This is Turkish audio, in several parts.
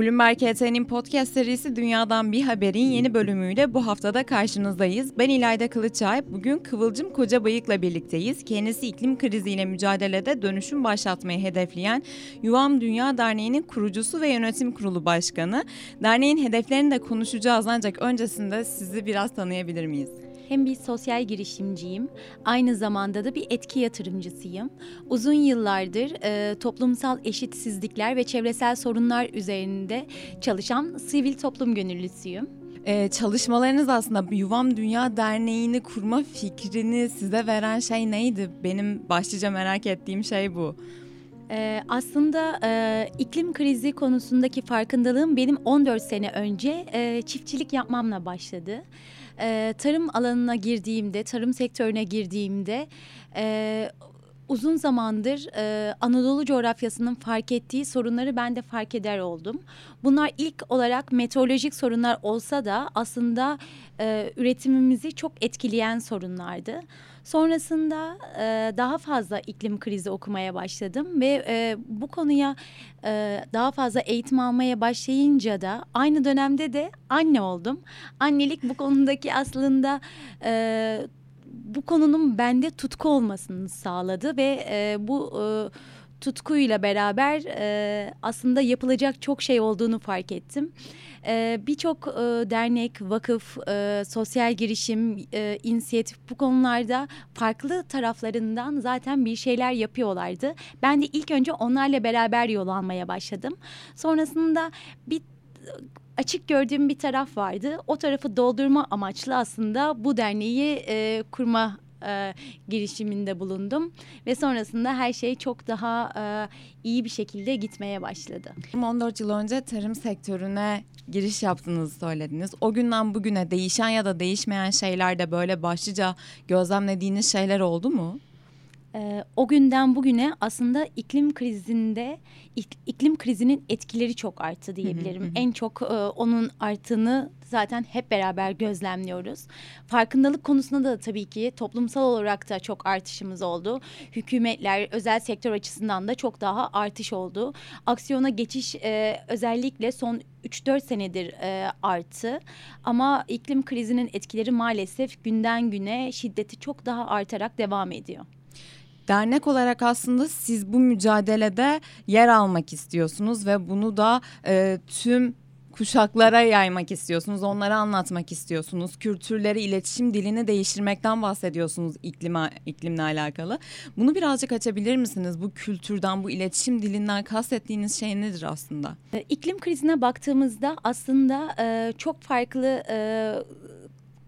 Bloomberg HT'nin podcast serisi Dünyadan Bir Haber'in yeni bölümüyle bu haftada karşınızdayız. Ben İlayda Kılıçay. Bugün Kıvılcım Kocabayık'la birlikteyiz. Kendisi iklim kriziyle mücadelede dönüşüm başlatmayı hedefleyen Yuvam Dünya Derneği'nin kurucusu ve yönetim kurulu başkanı. Derneğin hedeflerini de konuşacağız ancak öncesinde sizi biraz tanıyabilir miyiz? Hem bir sosyal girişimciyim, aynı zamanda da bir etki yatırımcısıyım. Uzun yıllardır e, toplumsal eşitsizlikler ve çevresel sorunlar üzerinde çalışan sivil toplum gönüllüsüyüm. Ee, çalışmalarınız aslında Yuvam Dünya Derneği'ni kurma fikrini size veren şey neydi? Benim başlıca merak ettiğim şey bu. Ee, aslında e, iklim krizi konusundaki farkındalığım benim 14 sene önce e, çiftçilik yapmamla başladı. E, tarım alanına girdiğimde, tarım sektörüne girdiğimde e, uzun zamandır e, Anadolu coğrafyasının fark ettiği sorunları ben de fark eder oldum. Bunlar ilk olarak meteorolojik sorunlar olsa da aslında e, üretimimizi çok etkileyen sorunlardı. Sonrasında e, daha fazla iklim krizi okumaya başladım ve e, bu konuya e, daha fazla eğitim almaya başlayınca da aynı dönemde de anne oldum. Annelik bu konudaki aslında e, bu konunun bende tutku olmasını sağladı ve e, bu e, tutkuyla beraber e, aslında yapılacak çok şey olduğunu fark ettim. E, Birçok e, dernek, vakıf, e, sosyal girişim, e, inisiyatif bu konularda farklı taraflarından zaten bir şeyler yapıyorlardı. Ben de ilk önce onlarla beraber yol almaya başladım. Sonrasında bir açık gördüğüm bir taraf vardı. O tarafı doldurma amaçlı aslında bu derneği e, kurma e, girişiminde bulundum ve sonrasında her şey çok daha e, iyi bir şekilde gitmeye başladı. 14 yıl önce tarım sektörüne giriş yaptığınızı söylediniz. O günden bugüne değişen ya da değişmeyen şeylerde böyle başlıca gözlemlediğiniz şeyler oldu mu? E, o günden bugüne aslında iklim krizinde iklim krizinin etkileri çok arttı diyebilirim. en çok e, onun arttığını zaten hep beraber gözlemliyoruz. Farkındalık konusunda da tabii ki toplumsal olarak da çok artışımız oldu. Hükümetler, özel sektör açısından da çok daha artış oldu. Aksiyona geçiş e, özellikle son 3-4 senedir e, arttı. Ama iklim krizinin etkileri maalesef günden güne şiddeti çok daha artarak devam ediyor. Dernek olarak aslında siz bu mücadelede yer almak istiyorsunuz ve bunu da e, tüm kuşaklara yaymak istiyorsunuz, onlara anlatmak istiyorsunuz. Kültürleri, iletişim dilini değiştirmekten bahsediyorsunuz iklime, iklimle alakalı. Bunu birazcık açabilir misiniz? Bu kültürden, bu iletişim dilinden kastettiğiniz şey nedir aslında? E, iklim krizine baktığımızda aslında e, çok farklı e,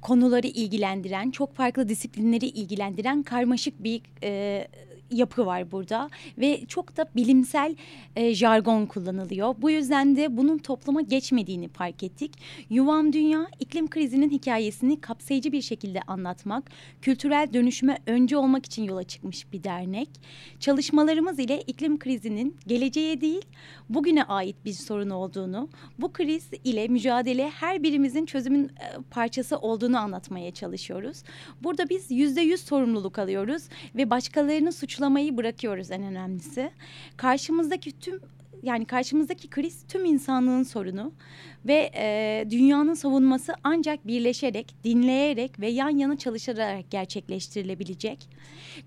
konuları ilgilendiren, çok farklı disiplinleri ilgilendiren karmaşık bir e, yapı var burada ve çok da bilimsel e, jargon kullanılıyor. Bu yüzden de bunun topluma geçmediğini fark ettik. Yuvam Dünya iklim krizinin hikayesini kapsayıcı bir şekilde anlatmak, kültürel dönüşüme önce olmak için yola çıkmış bir dernek. Çalışmalarımız ile iklim krizinin geleceğe değil, bugüne ait bir sorun olduğunu, bu kriz ile mücadele her birimizin çözümün e, parçası olduğunu anlatmaya çalışıyoruz. Burada biz yüzde yüz sorumluluk alıyoruz ve başkalarını suçlamayı suçlamayı bırakıyoruz en önemlisi. Karşımızdaki tüm yani karşımızdaki kriz tüm insanlığın sorunu ve e, dünyanın savunması ancak birleşerek, dinleyerek ve yan yana çalışarak gerçekleştirilebilecek.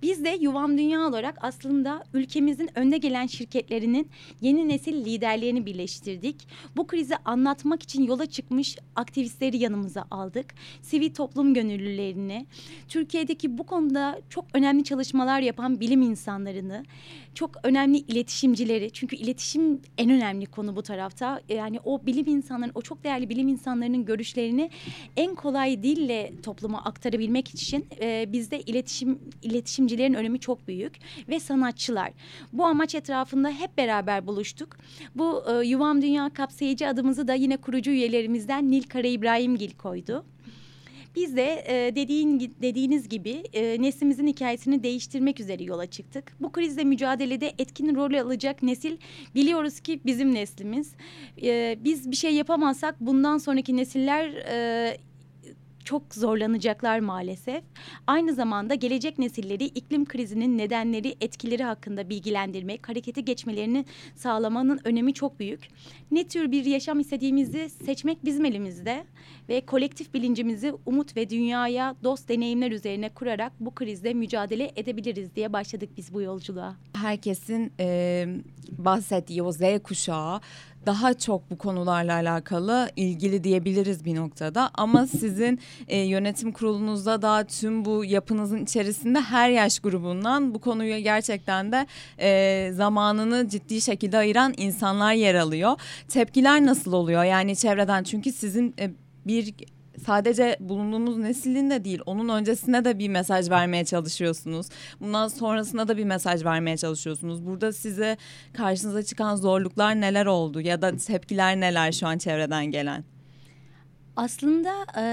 Biz de Yuvam Dünya olarak aslında ülkemizin önde gelen şirketlerinin yeni nesil liderlerini birleştirdik. Bu krizi anlatmak için yola çıkmış aktivistleri yanımıza aldık. Sivil toplum gönüllülerini, Türkiye'deki bu konuda çok önemli çalışmalar yapan bilim insanlarını, çok önemli iletişimcileri çünkü iletişim en önemli konu bu tarafta. Yani o bilim insanların, o çok değerli bilim insanlarının görüşlerini en kolay dille topluma aktarabilmek için e, bizde iletişim iletişimcilerin önemi çok büyük ve sanatçılar. Bu amaç etrafında hep beraber buluştuk. Bu e, Yuvam Dünya kapsayıcı adımızı da yine kurucu üyelerimizden Nil Kara İbrahimgil koydu. Biz de e, dediğin dediğiniz gibi e, neslimizin hikayesini değiştirmek üzere yola çıktık. Bu krizle mücadelede etkin rol alacak nesil biliyoruz ki bizim neslimiz. E, biz bir şey yapamazsak bundan sonraki nesiller e, çok zorlanacaklar maalesef. Aynı zamanda gelecek nesilleri iklim krizinin nedenleri, etkileri hakkında bilgilendirmek, harekete geçmelerini sağlamanın önemi çok büyük. Ne tür bir yaşam istediğimizi seçmek bizim elimizde ve kolektif bilincimizi umut ve dünyaya dost deneyimler üzerine kurarak bu krizle mücadele edebiliriz diye başladık biz bu yolculuğa. Herkesin e, bahsettiği o Z kuşağı daha çok bu konularla alakalı ilgili diyebiliriz bir noktada. Ama sizin e, yönetim kurulunuzda da tüm bu yapınızın içerisinde her yaş grubundan bu konuyu gerçekten de e, zamanını ciddi şekilde ayıran insanlar yer alıyor. Tepkiler nasıl oluyor yani çevreden? Çünkü sizin e, bir sadece bulunduğumuz neslin de değil onun öncesine de bir mesaj vermeye çalışıyorsunuz. Bundan sonrasına da bir mesaj vermeye çalışıyorsunuz. Burada size karşınıza çıkan zorluklar neler oldu ya da tepkiler neler şu an çevreden gelen? Aslında e,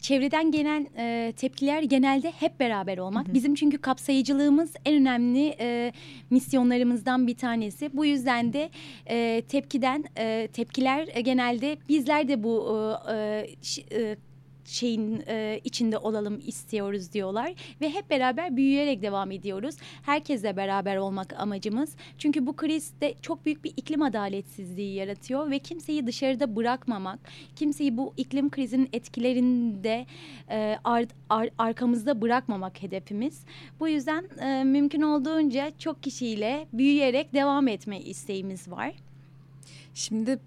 çevreden gelen e, tepkiler genelde hep beraber olmak. Hı hı. Bizim çünkü kapsayıcılığımız en önemli e, misyonlarımızdan bir tanesi. Bu yüzden de e, tepkiden e, tepkiler e, genelde bizler de bu e, e, şeyin e, içinde olalım istiyoruz diyorlar ve hep beraber büyüyerek devam ediyoruz. Herkesle beraber olmak amacımız. Çünkü bu kriz de çok büyük bir iklim adaletsizliği yaratıyor ve kimseyi dışarıda bırakmamak, kimseyi bu iklim krizinin etkilerinde e, ar, ar, arkamızda bırakmamak hedefimiz. Bu yüzden e, mümkün olduğunca çok kişiyle büyüyerek devam etme isteğimiz var. Şimdi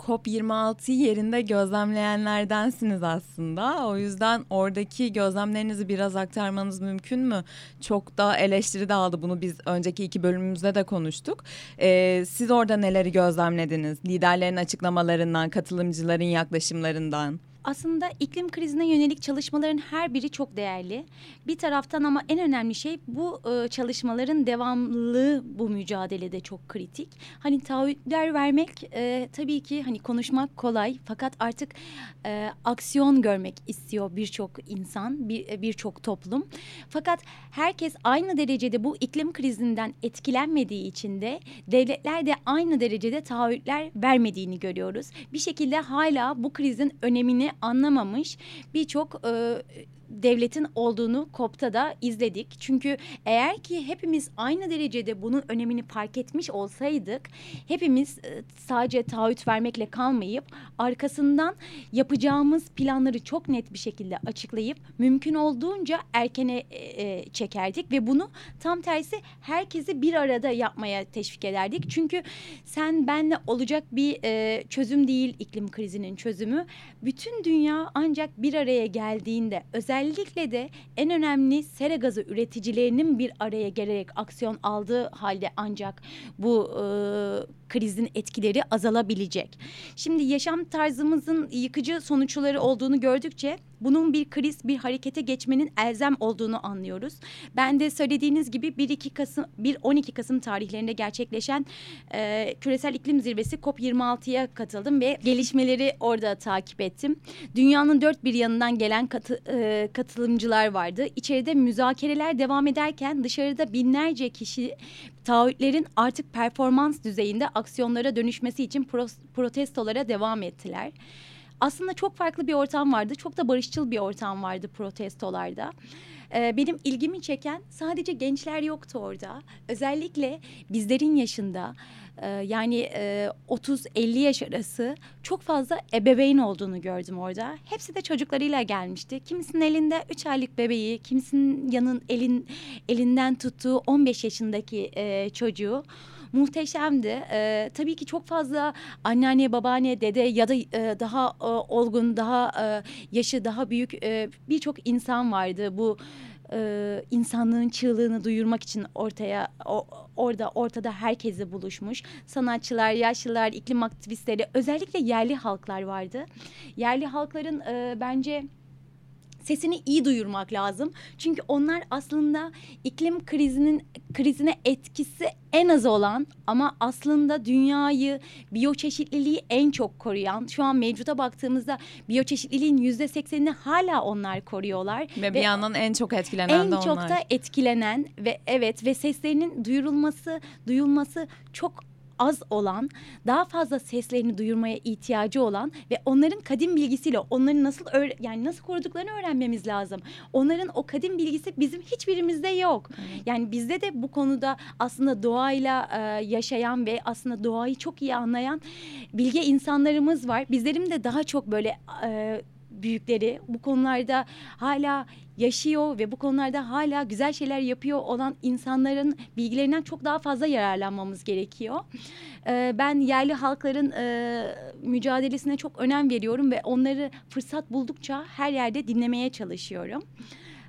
COP26'yı yerinde gözlemleyenlerdensiniz aslında. O yüzden oradaki gözlemlerinizi biraz aktarmanız mümkün mü? Çok da eleştiri de aldı bunu biz önceki iki bölümümüzde de konuştuk. Ee, siz orada neleri gözlemlediniz? Liderlerin açıklamalarından, katılımcıların yaklaşımlarından aslında iklim krizine yönelik çalışmaların her biri çok değerli. Bir taraftan ama en önemli şey bu e, çalışmaların devamlılığı bu mücadelede çok kritik. Hani taahhütler vermek e, tabii ki hani konuşmak kolay fakat artık e, aksiyon görmek istiyor birçok insan, bir birçok toplum. Fakat herkes aynı derecede bu iklim krizinden etkilenmediği için de devletler de aynı derecede taahhütler vermediğini görüyoruz. Bir şekilde hala bu krizin önemini anlamamış. Birçok e, devletin olduğunu COP'ta da izledik. Çünkü eğer ki hepimiz aynı derecede bunun önemini fark etmiş olsaydık hepimiz e, sadece taahhüt vermekle kalmayıp arkasından yapacağımız planları çok net bir şekilde açıklayıp mümkün olduğunca erkene e, e, çekerdik ve bunu tam tersi herkesi bir arada yapmaya teşvik ederdik. Çünkü sen benle olacak bir e, çözüm değil iklim krizinin çözümü. Bütün dünya ancak bir araya geldiğinde özel özellikle de en önemli sera gazı üreticilerinin bir araya gelerek aksiyon aldığı halde ancak bu e, krizin etkileri azalabilecek. Şimdi yaşam tarzımızın yıkıcı sonuçları olduğunu gördükçe bunun bir kriz, bir harekete geçmenin elzem olduğunu anlıyoruz. Ben de söylediğiniz gibi 1-2 Kasım, 1-12 Kasım tarihlerinde gerçekleşen e, küresel iklim zirvesi COP26'ya katıldım ve gelişmeleri orada takip ettim. Dünyanın dört bir yanından gelen katı, e, katılımcılar vardı. İçeride müzakereler devam ederken dışarıda binlerce kişi taahhütlerin artık performans düzeyinde aksiyonlara dönüşmesi için pro protestolara devam ettiler. Aslında çok farklı bir ortam vardı. Çok da barışçıl bir ortam vardı protestolarda. Ee, benim ilgimi çeken sadece gençler yoktu orada. Özellikle bizlerin yaşında e, yani e, 30-50 yaş arası çok fazla ebeveyn olduğunu gördüm orada. Hepsi de çocuklarıyla gelmişti. Kimisinin elinde 3 aylık bebeği, kimisinin yanın elin elinden tuttuğu 15 yaşındaki e, çocuğu muhteşemdi. Ee, tabii ki çok fazla anneanne, babaanne, dede ya da e, daha e, olgun, daha e, yaşı daha büyük e, birçok insan vardı bu e, insanlığın çığlığını duyurmak için ortaya o, orada ortada herkesle buluşmuş. Sanatçılar, yaşlılar, iklim aktivistleri özellikle yerli halklar vardı. Yerli halkların e, bence sesini iyi duyurmak lazım. Çünkü onlar aslında iklim krizinin krizine etkisi en az olan ama aslında dünyayı biyoçeşitliliği en çok koruyan şu an mevcuta baktığımızda biyoçeşitliliğin yüzde seksenini hala onlar koruyorlar. Ve, ve bir yandan en çok etkilenen en de onlar. En çok da etkilenen ve evet ve seslerinin duyurulması, duyulması çok az olan, daha fazla seslerini duyurmaya ihtiyacı olan ve onların kadim bilgisiyle onları nasıl yani nasıl koruduklarını öğrenmemiz lazım. Onların o kadim bilgisi bizim hiçbirimizde yok. Evet. Yani bizde de bu konuda aslında doğayla e, yaşayan ve aslında doğayı çok iyi anlayan bilge insanlarımız var. Bizlerin de daha çok böyle e, büyükleri bu konularda hala yaşıyor ve bu konularda hala güzel şeyler yapıyor olan insanların bilgilerinden çok daha fazla yararlanmamız gerekiyor. Ee, ben yerli halkların e, mücadelesine çok önem veriyorum ve onları fırsat buldukça her yerde dinlemeye çalışıyorum.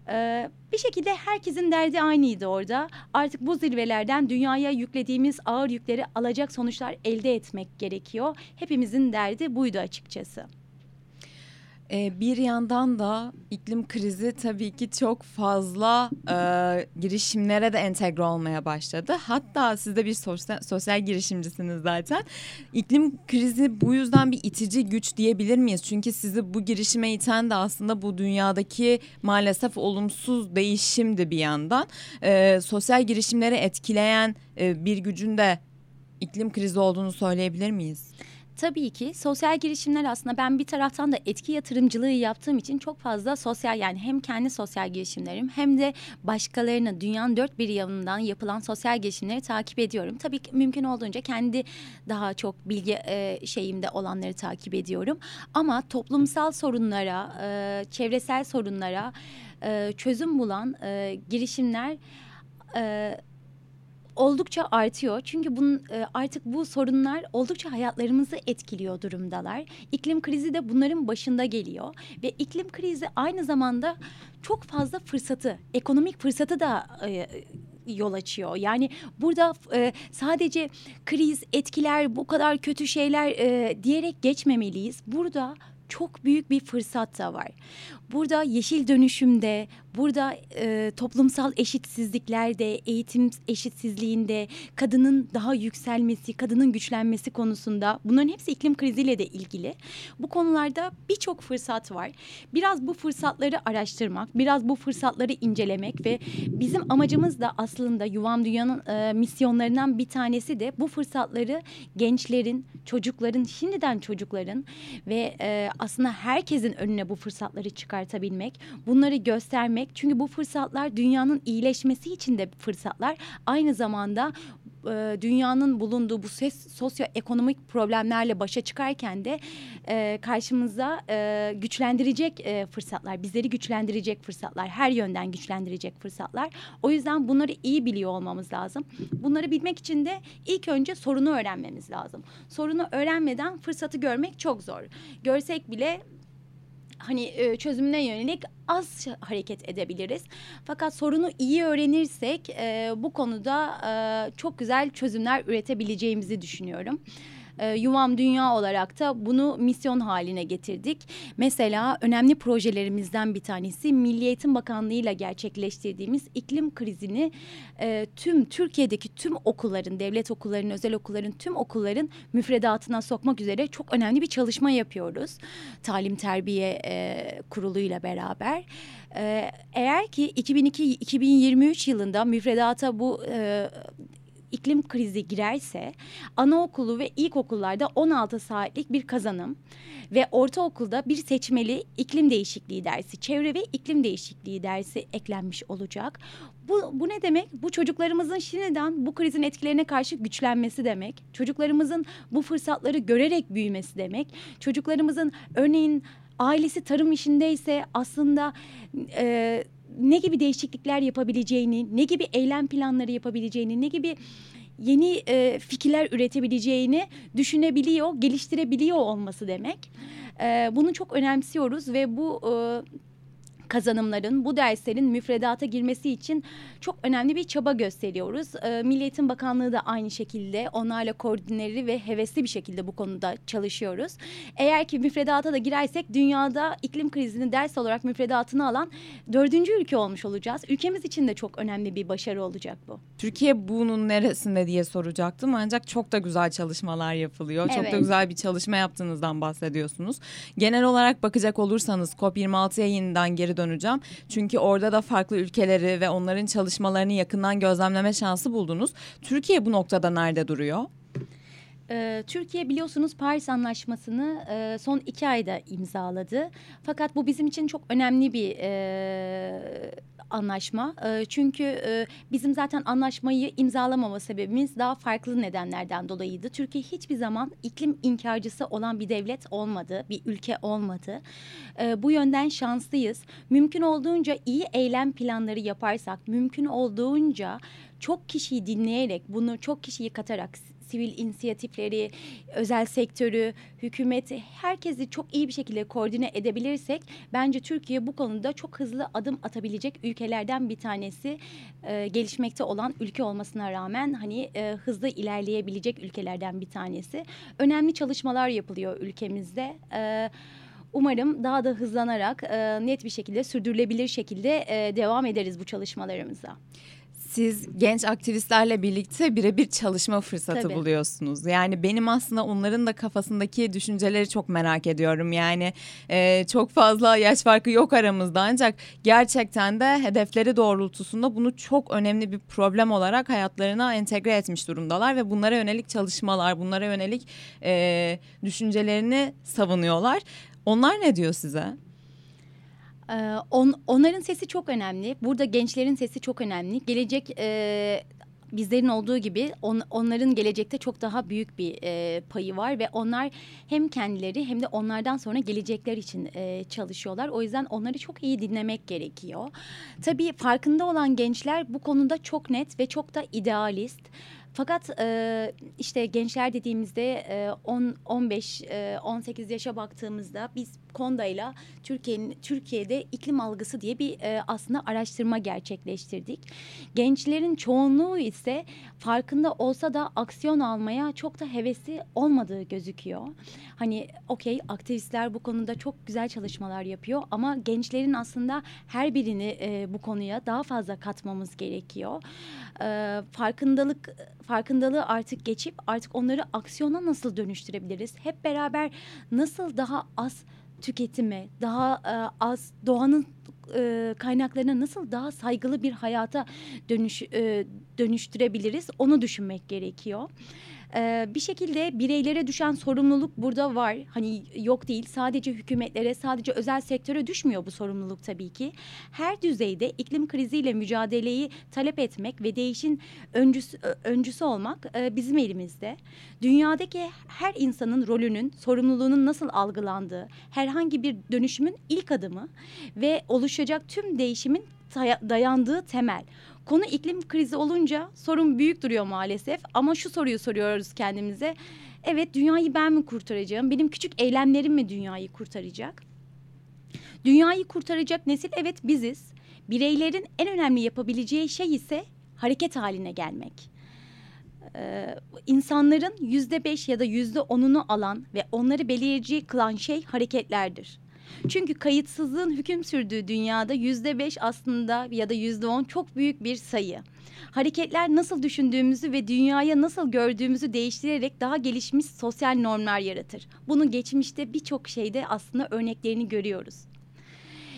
Ee, bir şekilde herkesin derdi aynıydı orada. Artık bu zirvelerden dünyaya yüklediğimiz ağır yükleri alacak sonuçlar elde etmek gerekiyor. Hepimizin derdi buydu açıkçası. Ee, bir yandan da iklim krizi tabii ki çok fazla e, girişimlere de entegre olmaya başladı. Hatta siz de bir sosyal, sosyal girişimcisiniz zaten. İklim krizi bu yüzden bir itici güç diyebilir miyiz? Çünkü sizi bu girişime iten de aslında bu dünyadaki maalesef olumsuz değişimdi bir yandan. E, sosyal girişimleri etkileyen e, bir gücün de iklim krizi olduğunu söyleyebilir miyiz? Tabii ki sosyal girişimler aslında ben bir taraftan da etki yatırımcılığı yaptığım için çok fazla sosyal yani hem kendi sosyal girişimlerim hem de başkalarının dünyanın dört bir yanından yapılan sosyal girişimleri takip ediyorum. Tabii ki mümkün olduğunca kendi daha çok bilgi e, şeyimde olanları takip ediyorum. Ama toplumsal sorunlara, e, çevresel sorunlara e, çözüm bulan e, girişimler... E, oldukça artıyor. Çünkü bunun e, artık bu sorunlar oldukça hayatlarımızı etkiliyor durumdalar. İklim krizi de bunların başında geliyor ve iklim krizi aynı zamanda çok fazla fırsatı, ekonomik fırsatı da e, yol açıyor. Yani burada e, sadece kriz, etkiler, bu kadar kötü şeyler e, diyerek geçmemeliyiz. Burada çok büyük bir fırsat da var. Burada yeşil dönüşümde, burada e, toplumsal eşitsizliklerde, eğitim eşitsizliğinde, kadının daha yükselmesi, kadının güçlenmesi konusunda bunların hepsi iklim kriziyle de ilgili. Bu konularda birçok fırsat var. Biraz bu fırsatları araştırmak, biraz bu fırsatları incelemek ve bizim amacımız da aslında Yuvam Dünya'nın e, misyonlarından bir tanesi de bu fırsatları gençlerin, çocukların, şimdiden çocukların ve e, aslında herkesin önüne bu fırsatları çıkartabilmek, bunları göstermek. Çünkü bu fırsatlar dünyanın iyileşmesi için de fırsatlar. Aynı zamanda e, dünyanın bulunduğu bu ses, sosyoekonomik problemlerle başa çıkarken de e, karşımıza e, güçlendirecek e, fırsatlar, bizleri güçlendirecek fırsatlar, her yönden güçlendirecek fırsatlar. O yüzden bunları iyi biliyor olmamız lazım. Bunları bilmek için de ilk önce sorunu öğrenmemiz lazım. Sorunu öğrenmeden fırsatı görmek çok zor. Görsek bile hani e, çözümüne yönelik az hareket edebiliriz. Fakat sorunu iyi öğrenirsek e, bu konuda e, çok güzel çözümler üretebileceğimizi düşünüyorum e, Yuvam Dünya olarak da bunu misyon haline getirdik. Mesela önemli projelerimizden bir tanesi Milli Eğitim Bakanlığı ile gerçekleştirdiğimiz iklim krizini e, tüm Türkiye'deki tüm okulların, devlet okullarının, özel okulların, tüm okulların müfredatına sokmak üzere çok önemli bir çalışma yapıyoruz. Talim Terbiye e, Kurulu'yla beraber. E, eğer ki 2002-2023 yılında müfredata bu e, iklim krizi girerse anaokulu ve ilkokullarda 16 saatlik bir kazanım ve ortaokulda bir seçmeli iklim değişikliği dersi, çevre ve iklim değişikliği dersi eklenmiş olacak. Bu, bu ne demek? Bu çocuklarımızın şimdiden bu krizin etkilerine karşı güçlenmesi demek. Çocuklarımızın bu fırsatları görerek büyümesi demek. Çocuklarımızın örneğin ailesi tarım işindeyse aslında... E, ne gibi değişiklikler yapabileceğini, ne gibi eylem planları yapabileceğini, ne gibi yeni e, fikirler üretebileceğini düşünebiliyor, geliştirebiliyor olması demek. E, bunu çok önemsiyoruz ve bu e, kazanımların, bu derslerin müfredata girmesi için çok önemli bir çaba gösteriyoruz. E, Milli Eğitim Bakanlığı da aynı şekilde onlarla koordineli ve hevesli bir şekilde bu konuda çalışıyoruz. Eğer ki müfredata da girersek dünyada iklim krizini ders olarak müfredatını alan dördüncü ülke olmuş olacağız. Ülkemiz için de çok önemli bir başarı olacak bu. Türkiye bunun neresinde diye soracaktım ancak çok da güzel çalışmalar yapılıyor. Evet. Çok da güzel bir çalışma yaptığınızdan bahsediyorsunuz. Genel olarak bakacak olursanız COP26 yayından geri döneceğim. Çünkü orada da farklı ülkeleri ve onların çalışmalarını yakından gözlemleme şansı buldunuz. Türkiye bu noktada nerede duruyor? Ee, Türkiye biliyorsunuz Paris Anlaşması'nı e, son iki ayda imzaladı. Fakat bu bizim için çok önemli bir e, anlaşma. E, çünkü bizim zaten anlaşmayı imzalamama sebebimiz daha farklı nedenlerden dolayıydı. Türkiye hiçbir zaman iklim inkarcısı olan bir devlet olmadı, bir ülke olmadı. Bu yönden şanslıyız. Mümkün olduğunca iyi eylem planları yaparsak, mümkün olduğunca çok kişiyi dinleyerek, bunu çok kişiyi katarak sivil inisiyatifleri, özel sektörü, hükümeti herkesi çok iyi bir şekilde koordine edebilirsek bence Türkiye bu konuda çok hızlı adım atabilecek ülkelerden bir tanesi. E, gelişmekte olan ülke olmasına rağmen hani e, hızlı ilerleyebilecek ülkelerden bir tanesi. Önemli çalışmalar yapılıyor ülkemizde. E, Umarım daha da hızlanarak e, net bir şekilde sürdürülebilir şekilde e, devam ederiz bu çalışmalarımıza siz genç aktivistlerle birlikte birebir çalışma fırsatı Tabii. buluyorsunuz. Yani benim aslında onların da kafasındaki düşünceleri çok merak ediyorum. Yani e, çok fazla yaş farkı yok aramızda ancak gerçekten de hedefleri doğrultusunda bunu çok önemli bir problem olarak hayatlarına entegre etmiş durumdalar ve bunlara yönelik çalışmalar, bunlara yönelik e, düşüncelerini savunuyorlar. Onlar ne diyor size? Ee, on, onların sesi çok önemli. Burada gençlerin sesi çok önemli. Gelecek e, bizlerin olduğu gibi on, onların gelecekte çok daha büyük bir e, payı var ve onlar hem kendileri hem de onlardan sonra gelecekler için e, çalışıyorlar. O yüzden onları çok iyi dinlemek gerekiyor. Tabii farkında olan gençler bu konuda çok net ve çok da idealist. Fakat e, işte gençler dediğimizde e, 10, 15, e, 18 yaşa baktığımızda biz Konda'yla Türkiye'nin Türkiye'de iklim algısı diye bir e, aslında araştırma gerçekleştirdik. Gençlerin çoğunluğu ise farkında olsa da aksiyon almaya çok da hevesli olmadığı gözüküyor. Hani okey aktivistler bu konuda çok güzel çalışmalar yapıyor ama gençlerin aslında her birini e, bu konuya daha fazla katmamız gerekiyor. E, farkındalık farkındalığı artık geçip artık onları aksiyona nasıl dönüştürebiliriz? Hep beraber nasıl daha az tüketime, daha e, az doğanın e, kaynaklarına nasıl daha saygılı bir hayata dönüş e, dönüştürebiliriz onu düşünmek gerekiyor e, bir şekilde bireylere düşen sorumluluk burada var. Hani yok değil sadece hükümetlere sadece özel sektöre düşmüyor bu sorumluluk tabii ki. Her düzeyde iklim kriziyle mücadeleyi talep etmek ve değişin öncüsü, öncüsü olmak e, bizim elimizde. Dünyadaki her insanın rolünün, sorumluluğunun nasıl algılandığı, herhangi bir dönüşümün ilk adımı ve oluşacak tüm değişimin dayandığı temel. Konu iklim krizi olunca sorun büyük duruyor maalesef ama şu soruyu soruyoruz kendimize. Evet dünyayı ben mi kurtaracağım? Benim küçük eylemlerim mi dünyayı kurtaracak? Dünyayı kurtaracak nesil evet biziz. Bireylerin en önemli yapabileceği şey ise hareket haline gelmek. Ee, insanların yüzde beş ya da yüzde onunu alan ve onları belirleyici kılan şey hareketlerdir. Çünkü kayıtsızlığın hüküm sürdüğü dünyada yüzde beş aslında ya da yüzde on çok büyük bir sayı. Hareketler nasıl düşündüğümüzü ve dünyaya nasıl gördüğümüzü değiştirerek daha gelişmiş sosyal normlar yaratır. Bunu geçmişte birçok şeyde aslında örneklerini görüyoruz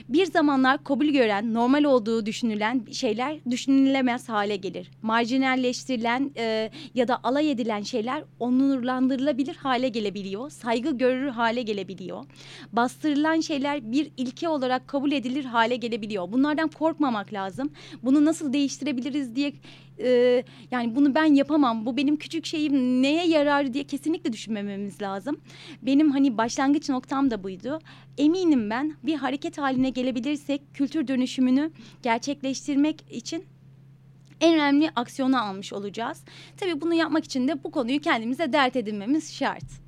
bir zamanlar kabul gören, normal olduğu düşünülen şeyler düşünülemez hale gelir. Marjinalleştirilen e, ya da alay edilen şeyler onurlandırılabilir hale gelebiliyor. Saygı görür hale gelebiliyor. Bastırılan şeyler bir ilke olarak kabul edilir hale gelebiliyor. Bunlardan korkmamak lazım. Bunu nasıl değiştirebiliriz diye e, yani bunu ben yapamam bu benim küçük şeyim neye yarar diye kesinlikle düşünmememiz lazım. Benim hani başlangıç noktam da buydu. Eminim ben bir hareket haline gelebilirsek kültür dönüşümünü gerçekleştirmek için en önemli aksiyonu almış olacağız. Tabii bunu yapmak için de bu konuyu kendimize dert edinmemiz şart.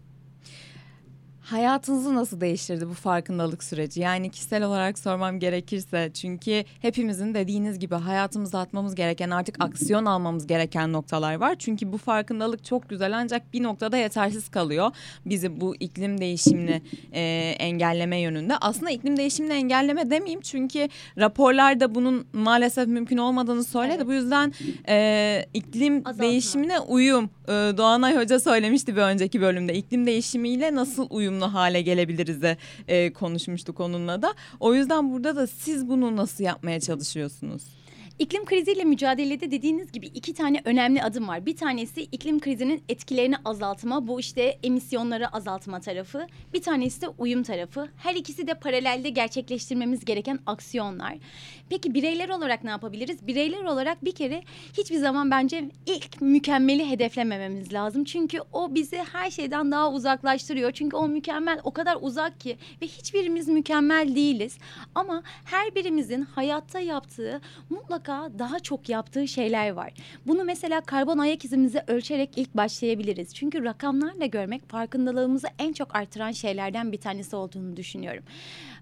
Hayatınızı nasıl değiştirdi bu farkındalık süreci? Yani kişisel olarak sormam gerekirse çünkü hepimizin dediğiniz gibi hayatımıza atmamız gereken artık aksiyon almamız gereken noktalar var. Çünkü bu farkındalık çok güzel ancak bir noktada yetersiz kalıyor. Bizi bu iklim değişimini e, engelleme yönünde. Aslında iklim değişimini engelleme demeyeyim çünkü raporlarda bunun maalesef mümkün olmadığını söyledi. Evet. Bu yüzden e, iklim Azaltma. değişimine uyum. E, Doğanay Hoca söylemişti bir önceki bölümde. İklim değişimiyle nasıl uyum uyumlu hale gelebiliriz de e, konuşmuştuk onunla da. O yüzden burada da siz bunu nasıl yapmaya çalışıyorsunuz? İklim kriziyle mücadelede dediğiniz gibi iki tane önemli adım var. Bir tanesi iklim krizinin etkilerini azaltma, bu işte emisyonları azaltma tarafı. Bir tanesi de uyum tarafı. Her ikisi de paralelde gerçekleştirmemiz gereken aksiyonlar. Peki bireyler olarak ne yapabiliriz? Bireyler olarak bir kere hiçbir zaman bence ilk mükemmeli hedeflemememiz lazım. Çünkü o bizi her şeyden daha uzaklaştırıyor. Çünkü o mükemmel o kadar uzak ki ve hiçbirimiz mükemmel değiliz. Ama her birimizin hayatta yaptığı mutlaka daha çok yaptığı şeyler var. Bunu mesela karbon ayak izimizi ölçerek ilk başlayabiliriz. Çünkü rakamlarla görmek farkındalığımızı en çok artıran şeylerden bir tanesi olduğunu düşünüyorum.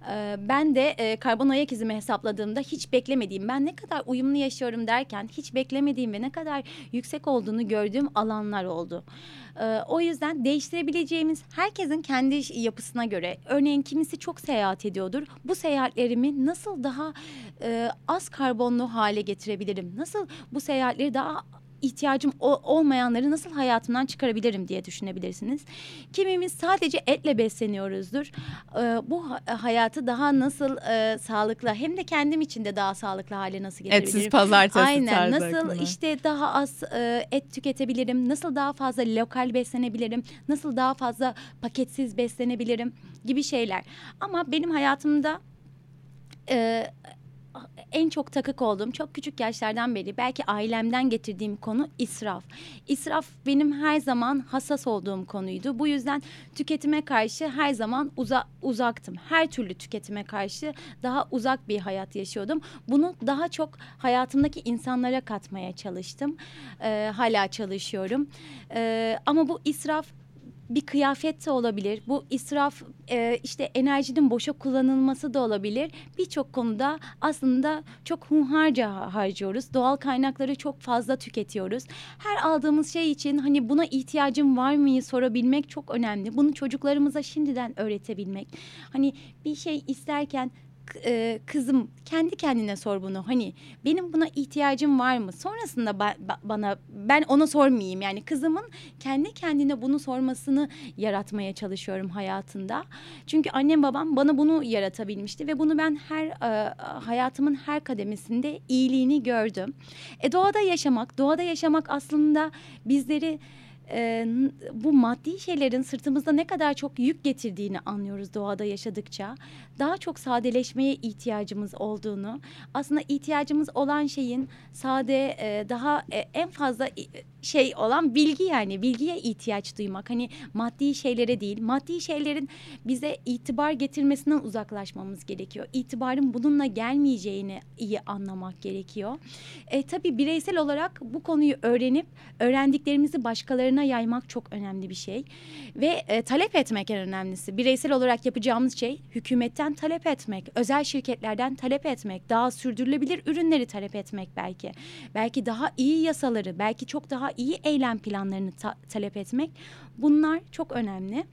Ee, ben de e, karbon ayak izimi hesapladığımda hiç beklemediğim, ben ne kadar uyumlu yaşıyorum derken hiç beklemediğim ve ne kadar yüksek olduğunu gördüğüm alanlar oldu. Ee, o yüzden değiştirebileceğimiz herkesin kendi yapısına göre, örneğin kimisi çok seyahat ediyordur. Bu seyahatlerimi nasıl daha e, az karbonlu hale getirebilirim? Nasıl bu seyahatleri daha ihtiyacım olmayanları nasıl hayatımdan çıkarabilirim diye düşünebilirsiniz. Kimimiz sadece etle besleniyoruzdur. Ee, bu hayatı daha nasıl e, sağlıklı hem de kendim için de daha sağlıklı hale nasıl getirebilirim? Etsiz pazartesi Aynen nasıl akımı. işte daha az e, et tüketebilirim? Nasıl daha fazla lokal beslenebilirim? Nasıl daha fazla paketsiz beslenebilirim? Gibi şeyler. Ama benim hayatımda e, en çok takık olduğum çok küçük yaşlardan beri belki ailemden getirdiğim konu israf. İsraf benim her zaman hassas olduğum konuydu. Bu yüzden tüketime karşı her zaman uza, uzaktım. Her türlü tüketime karşı daha uzak bir hayat yaşıyordum. Bunu daha çok hayatımdaki insanlara katmaya çalıştım. Ee, hala çalışıyorum. Ee, ama bu israf bir kıyafet de olabilir. Bu israf e, işte enerjinin boşa kullanılması da olabilir. Birçok konuda aslında çok hunharca harcıyoruz. Doğal kaynakları çok fazla tüketiyoruz. Her aldığımız şey için hani buna ihtiyacım var mı sorabilmek çok önemli. Bunu çocuklarımıza şimdiden öğretebilmek. Hani bir şey isterken e, kızım kendi kendine sor bunu. Hani benim buna ihtiyacım var mı? Sonrasında ba, ba, bana ben ona sormayayım. Yani kızımın kendi kendine bunu sormasını yaratmaya çalışıyorum hayatında. Çünkü annem babam bana bunu yaratabilmişti ve bunu ben her e, hayatımın her kademesinde iyiliğini gördüm. E doğada yaşamak, doğada yaşamak aslında bizleri e, bu maddi şeylerin sırtımızda ne kadar çok yük getirdiğini anlıyoruz doğada yaşadıkça. Daha çok sadeleşmeye ihtiyacımız olduğunu, aslında ihtiyacımız olan şeyin sade, e, daha e, en fazla şey olan bilgi yani bilgiye ihtiyaç duymak. Hani maddi şeylere değil, maddi şeylerin bize itibar getirmesinden uzaklaşmamız gerekiyor. İtibarın bununla gelmeyeceğini iyi anlamak gerekiyor. E, tabii bireysel olarak bu konuyu öğrenip öğrendiklerimizi başkalarına yaymak çok önemli bir şey. Ve e, talep etmek en önemlisi. Bireysel olarak yapacağımız şey hükümetten talep etmek, özel şirketlerden talep etmek, daha sürdürülebilir ürünleri talep etmek belki. Belki daha iyi yasaları, belki çok daha iyi eylem planlarını ta talep etmek bunlar çok önemli.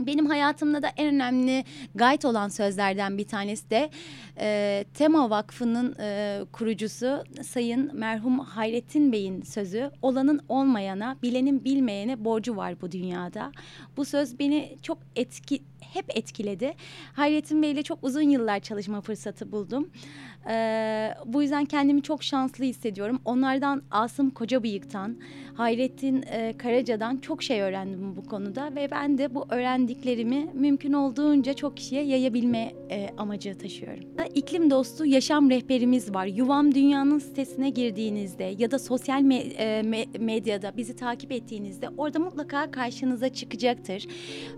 Benim hayatımda da en önemli guide olan sözlerden bir tanesi de e, Tema Vakfı'nın e, kurucusu Sayın merhum Hayrettin Bey'in sözü olanın olmayana, bilenin bilmeyene borcu var bu dünyada. Bu söz beni çok etki hep etkiledi. Hayrettin Bey ile çok uzun yıllar çalışma fırsatı buldum. Ee, bu yüzden kendimi çok şanslı hissediyorum. Onlardan Asım Kocabıyık'tan, Hayrettin e, Karaca'dan çok şey öğrendim bu konuda ve ben de bu öğrendiklerimi mümkün olduğunca çok kişiye yayabilme e, amacı taşıyorum. İklim dostu yaşam rehberimiz var. Yuvam Dünya'nın sitesine girdiğinizde ya da sosyal me e, me medyada bizi takip ettiğinizde orada mutlaka karşınıza çıkacaktır.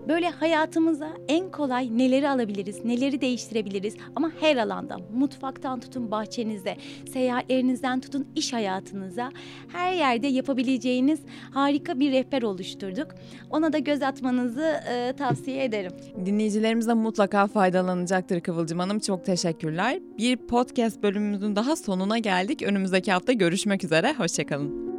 Böyle hayatımıza en kolay neleri alabiliriz, neleri değiştirebiliriz ama her alanda mutfaktan tutun bahçenize, seyahatlerinizden tutun iş hayatınıza her yerde yapabileceğiniz harika bir rehber oluşturduk. Ona da göz atmanızı e, tavsiye ederim. Dinleyicilerimiz de mutlaka faydalanacaktır Kıvılcım Hanım. Çok teşekkürler. Bir podcast bölümümüzün daha sonuna geldik. Önümüzdeki hafta görüşmek üzere. Hoşçakalın.